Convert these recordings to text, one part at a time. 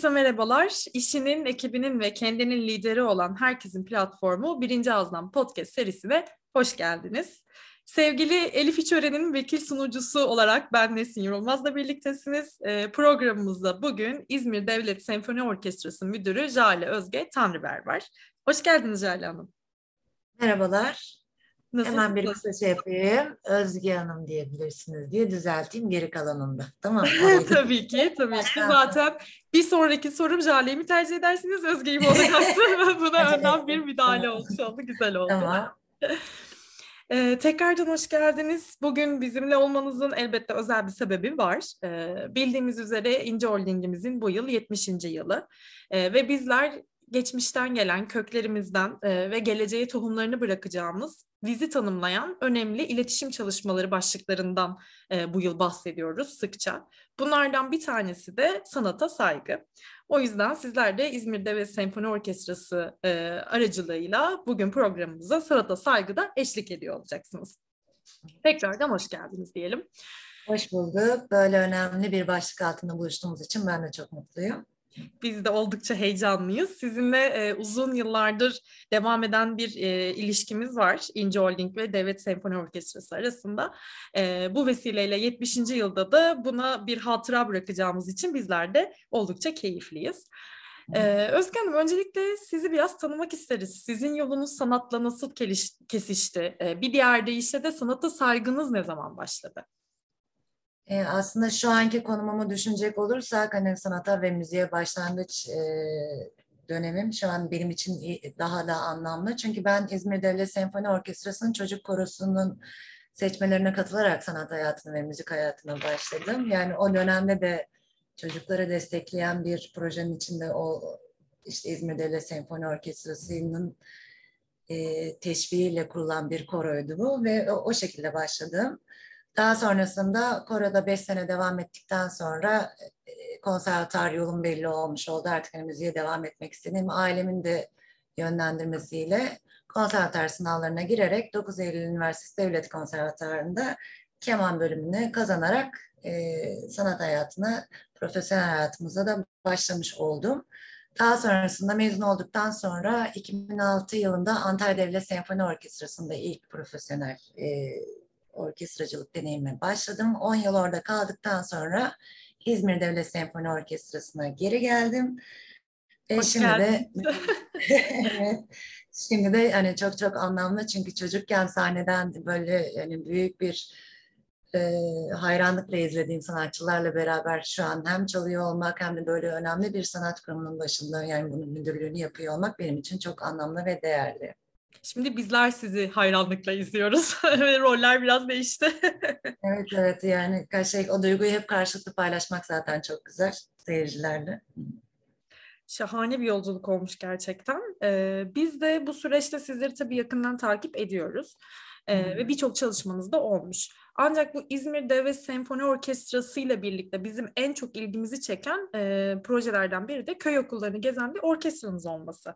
Herkese merhabalar. İşinin, ekibinin ve kendinin lideri olan herkesin platformu Birinci Ağızdan Podcast serisine hoş geldiniz. Sevgili Elif İçören'in vekil sunucusu olarak ben Nesin Yorulmaz'la birliktesiniz. E, programımızda bugün İzmir Devlet Senfoni Orkestrası Müdürü Jale Özge Tanrıber var. Hoş geldiniz Jale Hanım. Merhabalar. Nasıl Hemen bir kısa şey yapayım. Özge Hanım diyebilirsiniz diye düzelteyim geri kalanında. Tamam tabii ki, tabii ki. Zaten bir sonraki sorum Jale'yi mi tercih edersiniz, Özge'yi mi olacaktı? Buna önden bir müdahale olmuş oldu. Güzel oldu. Tamam. Ee, tekrardan hoş geldiniz. Bugün bizimle olmanızın elbette özel bir sebebi var. Ee, bildiğimiz üzere İnce Holding'imizin bu yıl 70. yılı. Ee, ve bizler geçmişten gelen köklerimizden e, ve geleceğe tohumlarını bırakacağımız vizi tanımlayan önemli iletişim çalışmaları başlıklarından e, bu yıl bahsediyoruz sıkça. Bunlardan bir tanesi de sanata saygı. O yüzden sizler de İzmir'de ve Senfoni Orkestrası e, aracılığıyla bugün programımıza sanata saygıda eşlik ediyor olacaksınız. Tekrardan hoş geldiniz diyelim. Hoş bulduk. Böyle önemli bir başlık altında buluştuğumuz için ben de çok mutluyum. Biz de oldukça heyecanlıyız. Sizinle e, uzun yıllardır devam eden bir e, ilişkimiz var. İnce Holding ve Devlet Senfoni Orkestrası arasında. E, bu vesileyle 70. yılda da buna bir hatıra bırakacağımız için bizler de oldukça keyifliyiz. Ee, Özge öncelikle sizi biraz tanımak isteriz. Sizin yolunuz sanatla nasıl kesişti? Ee, bir diğer deyişle de sanata saygınız ne zaman başladı? E, aslında şu anki konumumu düşünecek olursak hani sanata ve müziğe başlangıç e, dönemim şu an benim için daha da anlamlı. Çünkü ben İzmir Devlet Senfoni Orkestrası'nın çocuk korosunun seçmelerine katılarak sanat hayatına ve müzik hayatına başladım. Yani o dönemde de çocukları destekleyen bir projenin içinde o işte İzmir Devlet Senfoni Orkestrası'nın e, teşviğiyle kurulan bir koroydu bu ve o, o şekilde başladım. Daha sonrasında koroda beş sene devam ettikten sonra e, konservatuar yolum belli olmuş oldu. Artık hani müziğe devam etmek istedim. Ailemin de yönlendirmesiyle konservatuar sınavlarına girerek 9 Eylül Üniversitesi Devlet Konservatuarı'nda keman bölümünü kazanarak e, sanat hayatına, profesyonel hayatımıza da başlamış oldum. Daha sonrasında mezun olduktan sonra 2006 yılında Antalya Devlet Senfoni Orkestrası'nda ilk profesyonel e, orkestracılık deneyimine başladım. 10 yıl orada kaldıktan sonra İzmir Devlet Senfoni Orkestrası'na geri geldim. Ve Hoş şimdi de evet, şimdi de hani çok çok anlamlı çünkü çocukken sahneden böyle yani büyük bir e, hayranlıkla izlediğim sanatçılarla beraber şu an hem çalıyor olmak hem de böyle önemli bir sanat kurumunun başında yani bunun müdürlüğünü yapıyor olmak benim için çok anlamlı ve değerli. Şimdi bizler sizi hayranlıkla izliyoruz ve roller biraz değişti. evet evet yani şey, o duyguyu hep karşılıklı paylaşmak zaten çok güzel seyircilerle. Şahane bir yolculuk olmuş gerçekten. Ee, biz de bu süreçte sizleri tabii yakından takip ediyoruz. Ee, hmm. Ve birçok çalışmanız da olmuş. Ancak bu İzmir Devlet Senfoni Orkestrası ile birlikte bizim en çok ilgimizi çeken e, projelerden biri de köy okullarını gezen bir orkestranız olması.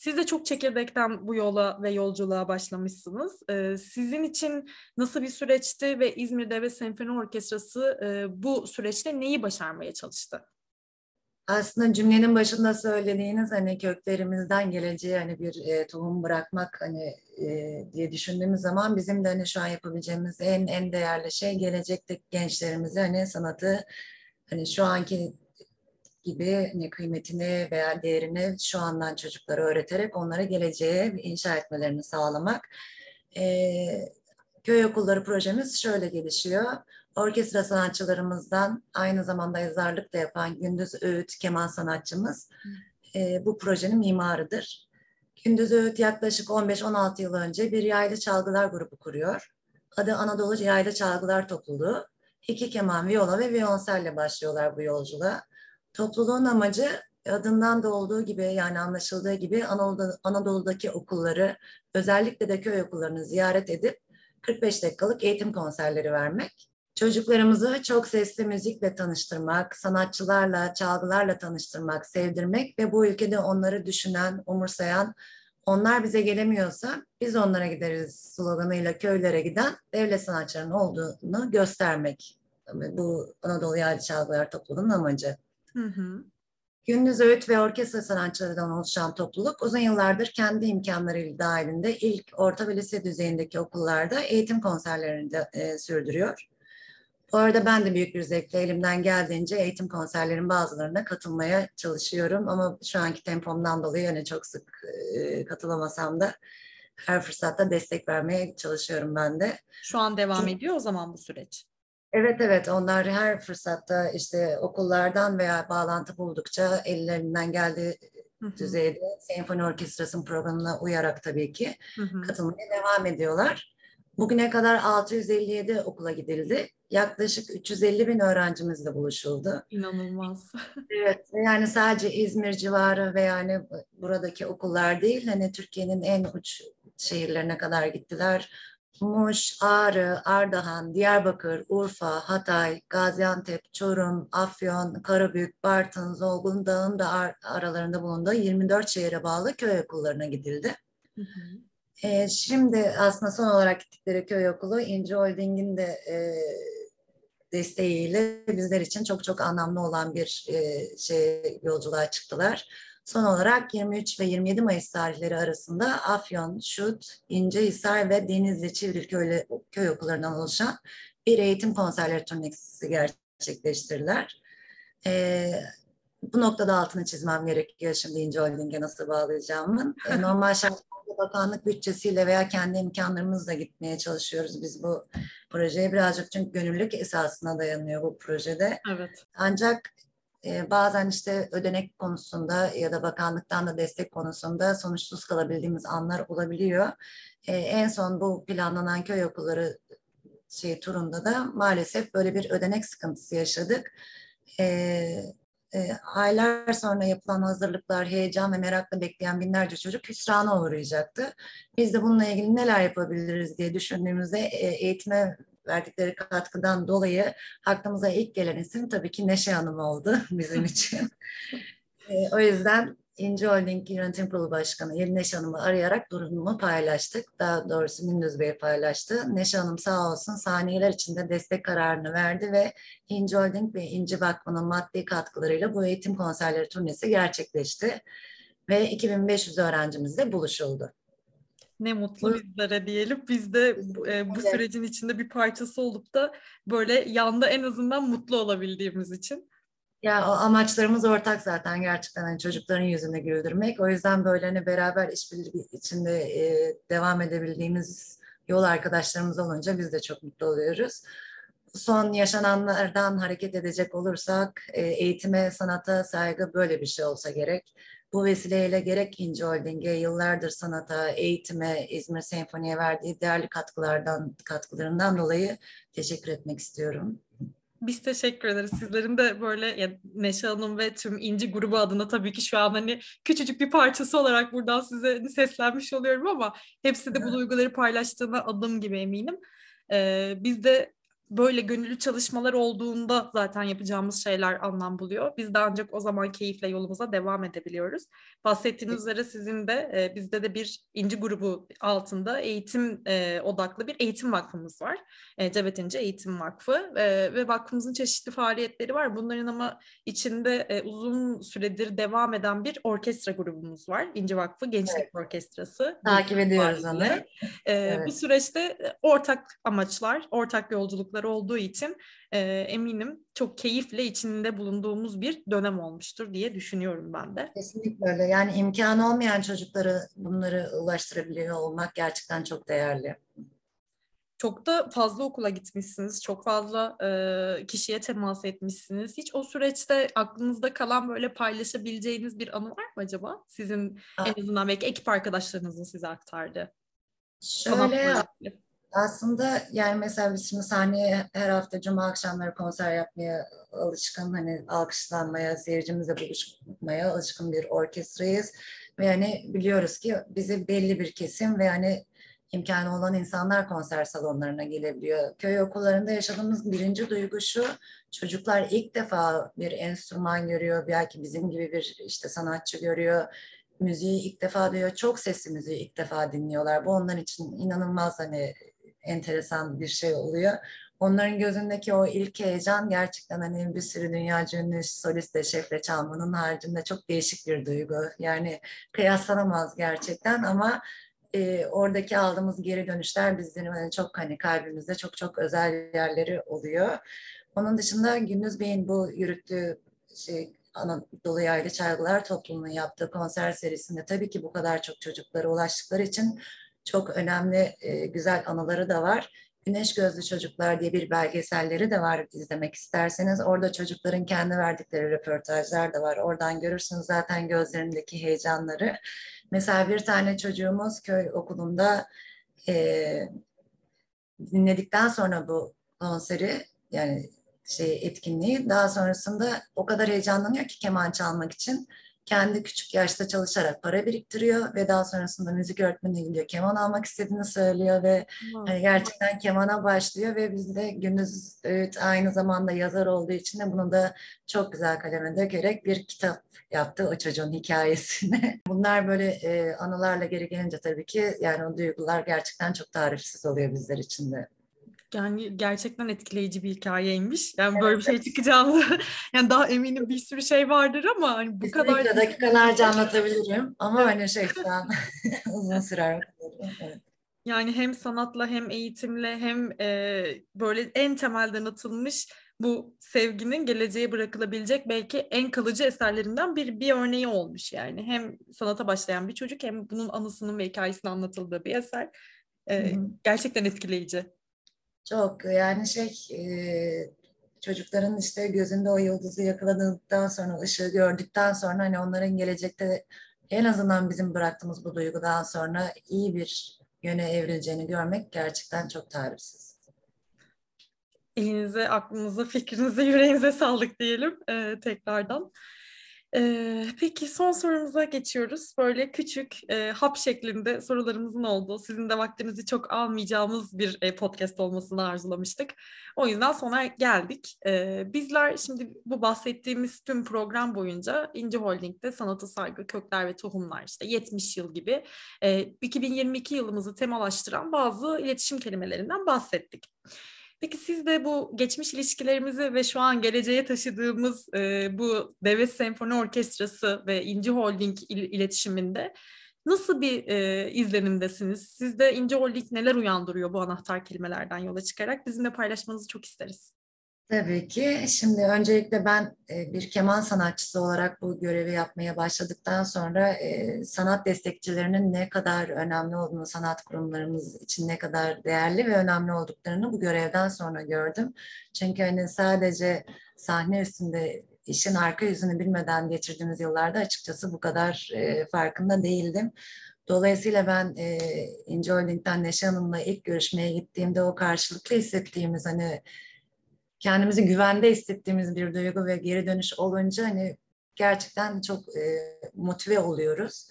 Siz de çok çekirdekten bu yola ve yolculuğa başlamışsınız. Ee, sizin için nasıl bir süreçti ve İzmir Devlet Senfoni Orkestrası e, bu süreçte neyi başarmaya çalıştı? Aslında cümlenin başında söylediğiniz hani köklerimizden geleceği hani bir e, tohum bırakmak hani e, diye düşündüğümüz zaman bizim de hani şu an yapabileceğimiz en en değerli şey gelecekteki gençlerimize hani sanatı hani şu anki gibi ne kıymetini veya değerini şu andan çocuklara öğreterek onlara geleceğe inşa etmelerini sağlamak. Ee, köy okulları projemiz şöyle gelişiyor. Orkestra sanatçılarımızdan aynı zamanda yazarlık da yapan Gündüz Öğüt keman sanatçımız e, bu projenin mimarıdır. Gündüz Öğüt yaklaşık 15-16 yıl önce bir yaylı çalgılar grubu kuruyor. Adı Anadolu Yaylı Çalgılar Topluluğu. İki keman, viola ve violonselle başlıyorlar bu yolculuğa. Topluluğun amacı adından da olduğu gibi yani anlaşıldığı gibi Anadolu'da, Anadolu'daki okulları özellikle de köy okullarını ziyaret edip 45 dakikalık eğitim konserleri vermek. Çocuklarımızı çok sesli müzikle tanıştırmak, sanatçılarla, çalgılarla tanıştırmak, sevdirmek ve bu ülkede onları düşünen, umursayan, onlar bize gelemiyorsa biz onlara gideriz sloganıyla köylere giden devlet sanatçılarının olduğunu göstermek. Bu Anadolu Yaylı Çalgılar Topluluğu'nun amacı. Hı hı. Gündüz öğüt ve orkestra sanatçılarından oluşan topluluk uzun yıllardır kendi imkanlarıyla dahilinde ilk orta ve lise düzeyindeki okullarda eğitim konserlerini de e, sürdürüyor. Bu arada ben de büyük bir zevkle elimden geldiğince eğitim konserlerin bazılarına katılmaya çalışıyorum. Ama şu anki tempomdan dolayı yani çok sık e, katılamasam da her fırsatta destek vermeye çalışıyorum ben de. Şu an devam ediyor o zaman bu süreç. Evet evet onlar her fırsatta işte okullardan veya bağlantı buldukça ellerinden geldiği düzeyde senfoni orkestrasının programına uyarak tabii ki katılmaya devam ediyorlar. Bugüne kadar 657 okula gidildi. Yaklaşık 350 bin öğrencimizle buluşuldu. İnanılmaz. Evet, yani sadece İzmir civarı ve yani buradaki okullar değil, hani Türkiye'nin en uç şehirlerine kadar gittiler. Muş, Ağrı, Ardahan, Diyarbakır, Urfa, Hatay, Gaziantep, Çorum, Afyon, Karabük, Bartın, Zolgun Dağ'ın da ar aralarında bulunduğu 24 şehire bağlı köy okullarına gidildi. Hı hı. E, şimdi aslında son olarak gittikleri köy okulu İnci Holding'in de e, desteğiyle bizler için çok çok anlamlı olan bir e, şey yolculuğa çıktılar. Son olarak 23 ve 27 Mayıs tarihleri arasında Afyon, Şut, İncehisar ve Denizli Çivril köy, köy okullarından oluşan bir eğitim konserleri turnesi gerçekleştirdiler. Ee, bu noktada altını çizmem gerekiyor şimdi İnce Holding'e nasıl bağlayacağımın. Ee, normal şartlarda bakanlık bütçesiyle veya kendi imkanlarımızla gitmeye çalışıyoruz biz bu projeye. Birazcık çünkü gönüllülük esasına dayanıyor bu projede. Evet. Ancak bazen işte ödenek konusunda ya da bakanlıktan da destek konusunda sonuçsuz kalabildiğimiz anlar olabiliyor. En son bu planlanan köy okulları şey turunda da maalesef böyle bir ödenek sıkıntısı yaşadık. Aylar sonra yapılan hazırlıklar, heyecan ve merakla bekleyen binlerce çocuk hüsrana uğrayacaktı. Biz de bununla ilgili neler yapabiliriz diye düşündüğümüzde eğitime verdikleri katkıdan dolayı aklımıza ilk gelen isim tabii ki Neşe Hanım oldu bizim için. e, o yüzden İnci Holding Yönetim Kurulu Başkanı Yeni Neşe Hanım'ı arayarak durumumu paylaştık. Daha doğrusu Gündüz Bey paylaştı. Neşe Hanım sağ olsun saniyeler içinde destek kararını verdi ve İnci Holding ve İnci Vakfı'nın maddi katkılarıyla bu eğitim konserleri turnesi gerçekleşti. Ve 2500 öğrencimizle buluşuldu. Ne mutlu bizlere diyelim. Biz de e, bu sürecin içinde bir parçası olup da böyle yanda en azından mutlu olabildiğimiz için. Ya o amaçlarımız ortak zaten gerçekten hani çocukların yüzünü güldürmek. O yüzden böyle hani beraber işbirliği içinde e, devam edebildiğimiz yol arkadaşlarımız olunca biz de çok mutlu oluyoruz. Son yaşananlardan hareket edecek olursak e, eğitime, sanata saygı böyle bir şey olsa gerek. Bu vesileyle gerek İnci Holding'e yıllardır sanata, eğitime, İzmir Senfoni'ye verdiği değerli katkılardan katkılarından dolayı teşekkür etmek istiyorum. Biz teşekkür ederiz. Sizlerin de böyle ya, Neşe Hanım ve tüm İnci grubu adına tabii ki şu an hani küçücük bir parçası olarak buradan size seslenmiş oluyorum ama hepsi de bu duyguları paylaştığına adım gibi eminim. Ee, biz de böyle gönüllü çalışmalar olduğunda zaten yapacağımız şeyler anlam buluyor. Biz de ancak o zaman keyifle yolumuza devam edebiliyoruz. Bahsettiğiniz üzere sizin de e, bizde de bir inci grubu altında eğitim e, odaklı bir eğitim vakfımız var. E, Cebet İnci Eğitim Vakfı e, ve vakfımızın çeşitli faaliyetleri var. Bunların ama içinde e, uzun süredir devam eden bir orkestra grubumuz var. İnci Vakfı Gençlik evet. Orkestrası. Takip ediyoruz onu. E, evet. Bu süreçte ortak amaçlar, ortak yolculuklar çocukları olduğu için e, eminim çok keyifle içinde bulunduğumuz bir dönem olmuştur diye düşünüyorum ben de. Kesinlikle öyle. Yani imkanı olmayan çocukları bunları ulaştırabiliyor olmak gerçekten çok değerli. Çok da fazla okula gitmişsiniz, çok fazla e, kişiye temas etmişsiniz. Hiç o süreçte aklınızda kalan böyle paylaşabileceğiniz bir anı var mı acaba? Sizin ha. en azından belki ekip arkadaşlarınızın size aktardı. Şöyle aslında yani mesela biz şimdi sahneye her hafta cuma akşamları konser yapmaya alışkın hani alkışlanmaya, seyircimizle buluşmaya alışkın bir orkestrayız. Ve yani biliyoruz ki bizi belli bir kesim ve yani imkanı olan insanlar konser salonlarına gelebiliyor. Köy okullarında yaşadığımız birinci duygu şu, çocuklar ilk defa bir enstrüman görüyor, belki bizim gibi bir işte sanatçı görüyor, müziği ilk defa duyuyor, çok sesli müziği ilk defa dinliyorlar. Bu onlar için inanılmaz hani enteresan bir şey oluyor. onların gözündeki o ilk heyecan gerçekten hani bir sürü dünya ünlü solistle, şefle çalmanın haricinde çok değişik bir duygu. Yani kıyaslanamaz gerçekten ama e, oradaki aldığımız geri dönüşler bizim yani çok hani kalbimizde çok çok özel yerleri oluyor. Onun dışında Gündüz Bey'in bu yürüttüğü şey Anadolu Yaylı Çalgılar Topluluğu'nun yaptığı konser serisinde tabii ki bu kadar çok çocuklara ulaştıkları için çok önemli e, güzel anıları da var. Güneş Gözlü Çocuklar diye bir belgeselleri de var izlemek isterseniz. Orada çocukların kendi verdikleri röportajlar da var. Oradan görürsünüz zaten gözlerindeki heyecanları. Mesela bir tane çocuğumuz köy okulunda e, dinledikten sonra bu konseri yani şey etkinliği daha sonrasında o kadar heyecanlanıyor ki keman çalmak için kendi küçük yaşta çalışarak para biriktiriyor ve daha sonrasında müzik öğretmenine gidiyor. Keman almak istediğini söylüyor ve hani gerçekten kemana başlıyor ve biz de Gündüz evet, aynı zamanda yazar olduğu için de bunu da çok güzel kaleme dökerek bir kitap yaptı o çocuğun hikayesini. Bunlar böyle e, anılarla geri gelince tabii ki yani o duygular gerçekten çok tarifsiz oluyor bizler için de. Yani gerçekten etkileyici bir hikayeymiş. Yani evet. böyle bir şey çıkacağını yani daha eminim bir sürü şey vardır ama hani bu Kesinlikle kadar dakikalarca anlatabilirim ama hani şey şu an uzun sürer. Evet. Yani hem sanatla hem eğitimle hem e, böyle en temelden atılmış bu sevginin geleceğe bırakılabilecek belki en kalıcı eserlerinden bir bir örneği olmuş yani. Hem sanata başlayan bir çocuk hem bunun anısının ve hikayesinin anlatıldığı bir eser. E, gerçekten etkileyici. Çok yani şey e, çocukların işte gözünde o yıldızı yakaladıktan sonra ışığı gördükten sonra hani onların gelecekte en azından bizim bıraktığımız bu duygudan sonra iyi bir yöne evrileceğini görmek gerçekten çok tarifsiz. Elinize, aklınıza, fikrinize, yüreğinize sağlık diyelim e, tekrardan. Ee, peki son sorumuza geçiyoruz. Böyle küçük e, hap şeklinde sorularımızın olduğu, sizin de vaktinizi çok almayacağımız bir e, podcast olmasını arzulamıştık. O yüzden sona geldik. Ee, bizler şimdi bu bahsettiğimiz tüm program boyunca İnci Holding'de sanatı saygı, kökler ve tohumlar işte 70 yıl gibi e, 2022 yılımızı temalaştıran bazı iletişim kelimelerinden bahsettik. Peki siz de bu geçmiş ilişkilerimizi ve şu an geleceğe taşıdığımız e, bu Devlet Senfoni Orkestrası ve İnci Holding il- iletişiminde nasıl bir e, izlenimdesiniz? Sizde İnci Holding neler uyandırıyor bu anahtar kelimelerden yola çıkarak? Bizimle paylaşmanızı çok isteriz. Tabii ki. Şimdi öncelikle ben e, bir keman sanatçısı olarak bu görevi yapmaya başladıktan sonra e, sanat destekçilerinin ne kadar önemli olduğunu, sanat kurumlarımız için ne kadar değerli ve önemli olduklarını bu görevden sonra gördüm. Çünkü hani sadece sahne üstünde işin arka yüzünü bilmeden geçirdiğimiz yıllarda açıkçası bu kadar e, farkında değildim. Dolayısıyla ben e, İnce Holding'den Neşe Hanım'la ilk görüşmeye gittiğimde o karşılıklı hissettiğimiz hani kendimizi güvende hissettiğimiz bir duygu ve geri dönüş olunca hani gerçekten çok e, motive oluyoruz.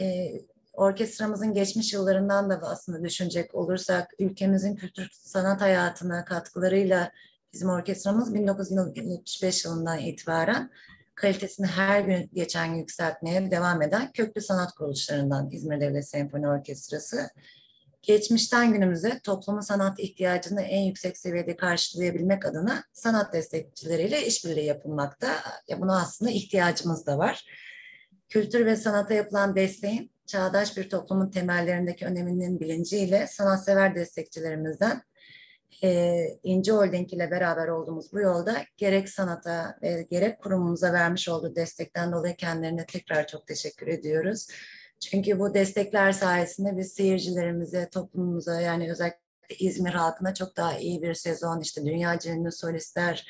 E, orkestramızın geçmiş yıllarından da aslında düşünecek olursak ülkemizin kültür sanat hayatına katkılarıyla bizim orkestramız 1975 yılından itibaren kalitesini her gün geçen yükseltmeye devam eden köklü sanat kuruluşlarından İzmir Devlet Senfoni Orkestrası geçmişten günümüze toplumun sanat ihtiyacını en yüksek seviyede karşılayabilmek adına sanat destekçileriyle işbirliği yapılmakta. Ya buna aslında ihtiyacımız da var. Kültür ve sanata yapılan desteğin çağdaş bir toplumun temellerindeki öneminin bilinciyle sanatsever destekçilerimizden e, İnci Holding ile beraber olduğumuz bu yolda gerek sanata ve gerek kurumumuza vermiş olduğu destekten dolayı kendilerine tekrar çok teşekkür ediyoruz. Çünkü bu destekler sayesinde biz seyircilerimize, toplumumuza yani özellikle İzmir halkına çok daha iyi bir sezon işte dünya ünlü solistler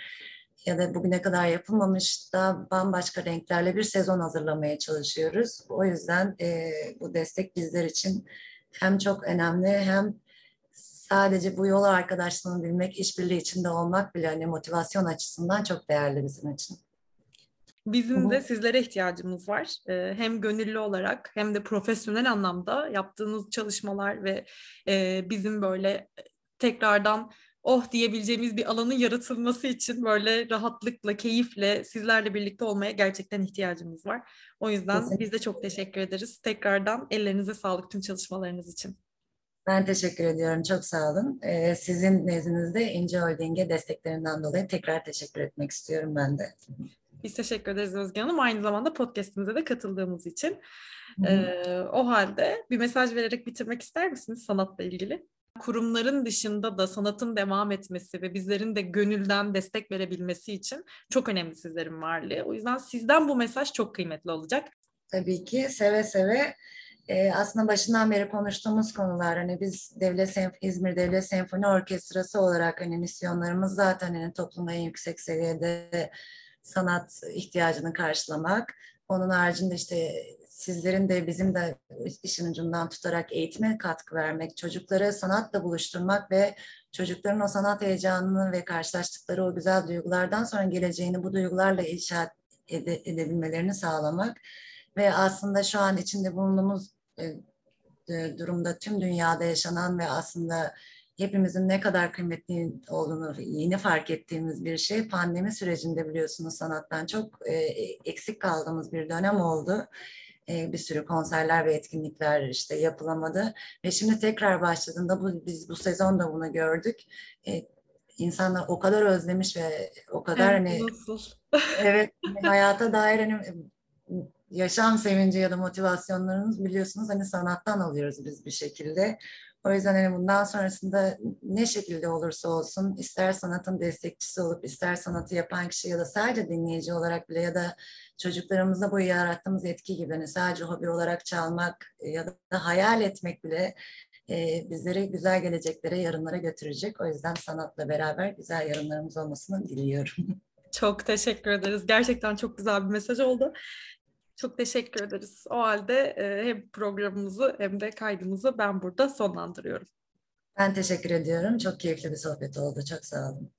ya da bugüne kadar yapılmamış da bambaşka renklerle bir sezon hazırlamaya çalışıyoruz. O yüzden e, bu destek bizler için hem çok önemli hem sadece bu yol arkadaşlığını bilmek, işbirliği içinde olmak bile hani motivasyon açısından çok değerli bizim için. Bizim de sizlere ihtiyacımız var. Ee, hem gönüllü olarak hem de profesyonel anlamda yaptığınız çalışmalar ve e, bizim böyle tekrardan oh diyebileceğimiz bir alanın yaratılması için böyle rahatlıkla, keyifle sizlerle birlikte olmaya gerçekten ihtiyacımız var. O yüzden Kesinlikle. biz de çok teşekkür ederiz. Tekrardan ellerinize sağlık tüm çalışmalarınız için. Ben teşekkür ediyorum. Çok sağ olun. Ee, sizin nezdinizde İnce Holding'e desteklerinden dolayı tekrar teşekkür etmek istiyorum ben de. Biz teşekkür ederiz Özge Hanım. Aynı zamanda podcastimize de katıldığımız için. Ee, o halde bir mesaj vererek bitirmek ister misiniz sanatla ilgili? Kurumların dışında da sanatın devam etmesi ve bizlerin de gönülden destek verebilmesi için çok önemli sizlerin varlığı. O yüzden sizden bu mesaj çok kıymetli olacak. Tabii ki seve seve e, aslında başından beri konuştuğumuz konular hani biz Devlet Senf İzmir Devlet Senfoni Orkestrası olarak hani misyonlarımız zaten hani toplumda en yüksek seviyede sanat ihtiyacını karşılamak. Onun haricinde işte sizlerin de bizim de işin ucundan tutarak eğitime katkı vermek, çocukları sanatla buluşturmak ve çocukların o sanat heyecanını ve karşılaştıkları o güzel duygulardan sonra geleceğini bu duygularla inşa ede, edebilmelerini sağlamak ve aslında şu an içinde bulunduğumuz e, durumda tüm dünyada yaşanan ve aslında hepimizin ne kadar kıymetli olduğunu yeni fark ettiğimiz bir şey. Pandemi sürecinde biliyorsunuz sanattan çok e, eksik kaldığımız bir dönem oldu. E, bir sürü konserler ve etkinlikler işte yapılamadı ve şimdi tekrar başladığında bu biz bu sezon da bunu gördük. E, insanlar o kadar özlemiş ve o kadar evet, hani nasıl? evet hani hayata dair hani yaşam sevinci ya da motivasyonlarımız biliyorsunuz hani sanattan alıyoruz biz bir şekilde. O yüzden hani bundan sonrasında ne şekilde olursa olsun ister sanatın destekçisi olup ister sanatı yapan kişi ya da sadece dinleyici olarak bile ya da çocuklarımızda bu yarattığımız etki gibi hani sadece hobi olarak çalmak ya da hayal etmek bile e, bizleri güzel geleceklere, yarınlara götürecek. O yüzden sanatla beraber güzel yarınlarımız olmasını diliyorum. Çok teşekkür ederiz. Gerçekten çok güzel bir mesaj oldu. Çok teşekkür ederiz. O halde e, hem programımızı hem de kaydımızı ben burada sonlandırıyorum. Ben teşekkür ediyorum. Çok keyifli bir sohbet oldu. Çok sağ olun.